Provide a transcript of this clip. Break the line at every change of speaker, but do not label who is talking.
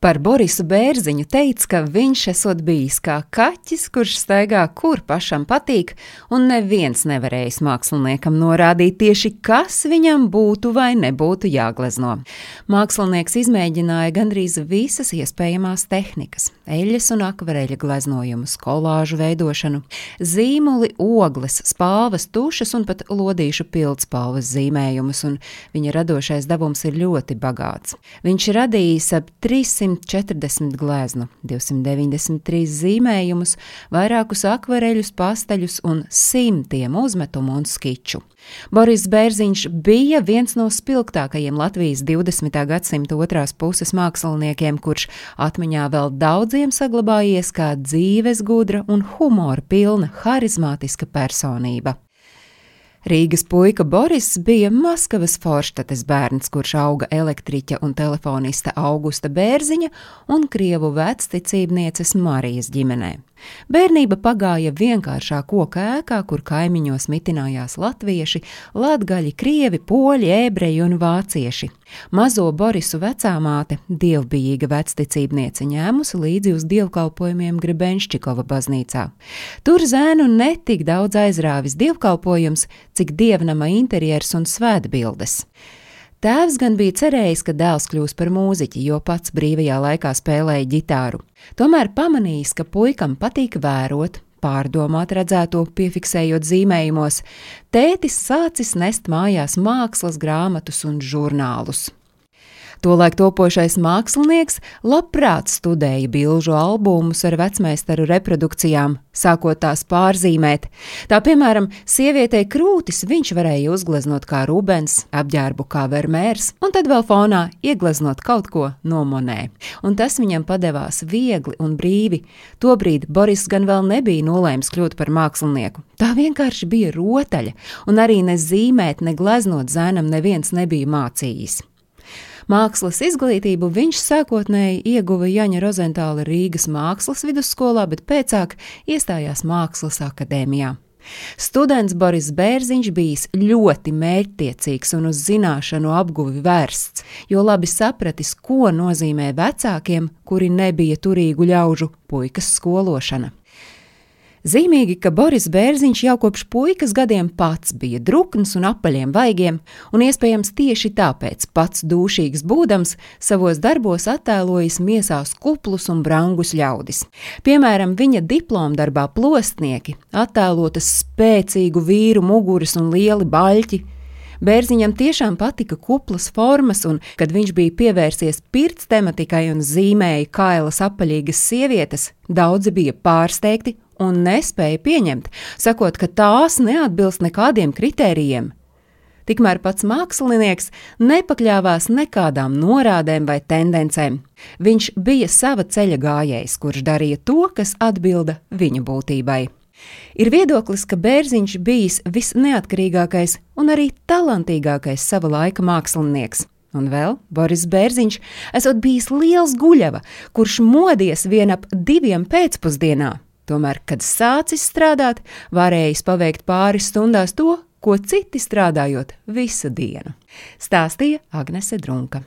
Par Borisu Bērziņu teica, ka viņš esot bijis kā kaķis, kurš staigā, kur pašam patīk, un neviens nevarējis māksliniekam norādīt tieši, kas viņam būtu vai nebūtu jāglezno. Mākslinieks izmēģināja gandrīz visas iespējamās tehnikas - eļļas un akvareļa gleznojumus, kolāžu veidošanu, zīmuli, ogles, spāvas, tušas un pat lodīšu pildspalvas zīmējumus, un viņa radošais dabums ir ļoti bagāts. Viņš radījis ap 300 140 gleznu, 293 zīmējumus, vairākus akvareļus, pasteļus un simtiem uzmetumu un skiču. Boris Bērziņš bija viens no spilgtākajiem Latvijas 20. gadsimta otrās puses māksliniekiem, kurš atmiņā vēl daudziem saglabājies kā dzīves gudra un humora pilna, harizmātiska personība. Rīgas puika Boris bija Maskavas Forštates bērns, kurš auga elektriķa un telefonista Augusta Bērziņa un krievu vecticībnieces Marijas ģimenē. Bērnība pagāja vienkāršā koka ēkā, kur kaimiņos mitinājās latvieši, latgaļi, krievi, poļi, ebreji un vācieši. Mazo Borisu vecāmāte, dievbijīga vecticībniece, ņēmusi līdzi uz dievkalpojumiem Grebenšķikova baznīcā. Tur zēnu netik daudz aizrāvis dievkalpojums, cik dievnama interjers un svētbildes. Tēvs gan bija cerējis, ka dēls kļūs par mūziķi, jo pats brīvajā laikā spēlēja ģitāru. Tomēr pamanījis, ka puikam patīk vērot, pārdomāt redzēto, piefiksējot zīmējumos, tētis sācis nest mājās mākslas grāmatus un žurnālus. Tolaik topošais mākslinieks labprāt studēja bilžu albumus ar vecmeistaru reprodukcijām, sākot tās pārzīmēt. Tā piemēram, sievietei krūtis viņš varēja uzgleznot kā Rubens, apģērbu kā Vermērs, un tad vēl fonā iegleznot kaut ko no Monē. Un tas viņam padevās viegli un brīvi. Tobrīd Boris gan vēl nebija nolēmis kļūt par mākslinieku. Tā vienkārši bija rotaļa, un arī ne zīmēt, ne gleznot zēnam neviens nebija mācījis. Mākslas izglītību viņš sākotnēji ieguva Jaņa Rozentāla Rīgas mākslas vidusskolā, bet pēcāk iestājās Mākslas akadēmijā. Students Boris Bērziņš bijis ļoti mērķtiecīgs un uz zināšanu apguvi vērsts, jo labi sapratis, ko nozīmē vecākiem, kuri nebija turīgu ļaužu puikas skološana. Zīmīgi, ka Boris Bērziņš jau kopš puikas gadiem pats bija drukns un apaļiem vaigiem, un iespējams tieši tāpēc pats dūšīgs būdams savos darbos attēlojis miesās kuplus un brangus ļaudis. Piemēram, viņa diplomdarbā plostnieki attēlotas spēcīgu vīru muguras un lieli baļķi, Bērziņam tiešām patika kuplas formas, un, kad viņš bija pievērsies pirts tematikai un zīmēja kailas apaļīgas sievietes, daudzi bija pārsteigti un nespēja pieņemt, sakot, ka tās neatbilst nekādiem kritērijiem. Tikmēr pats mākslinieks nepakļāvās nekādām norādēm vai tendencēm. Viņš bija sava ceļa gājējs, kurš darīja to, kas atbilda viņa būtībai. Ir viedoklis, ka Bērziņš bijis visneatkarīgākais un arī talantīgākais sava laika mākslinieks. Un vēl Boris Bērziņš esot bijis liels guļava, kurš modies vien ap diviem pēcpusdienā. Tomēr, kad sācis strādāt, varējis paveikt pāris stundās to, ko citi strādājot visu dienu. Stāstīja Agnese Drunka.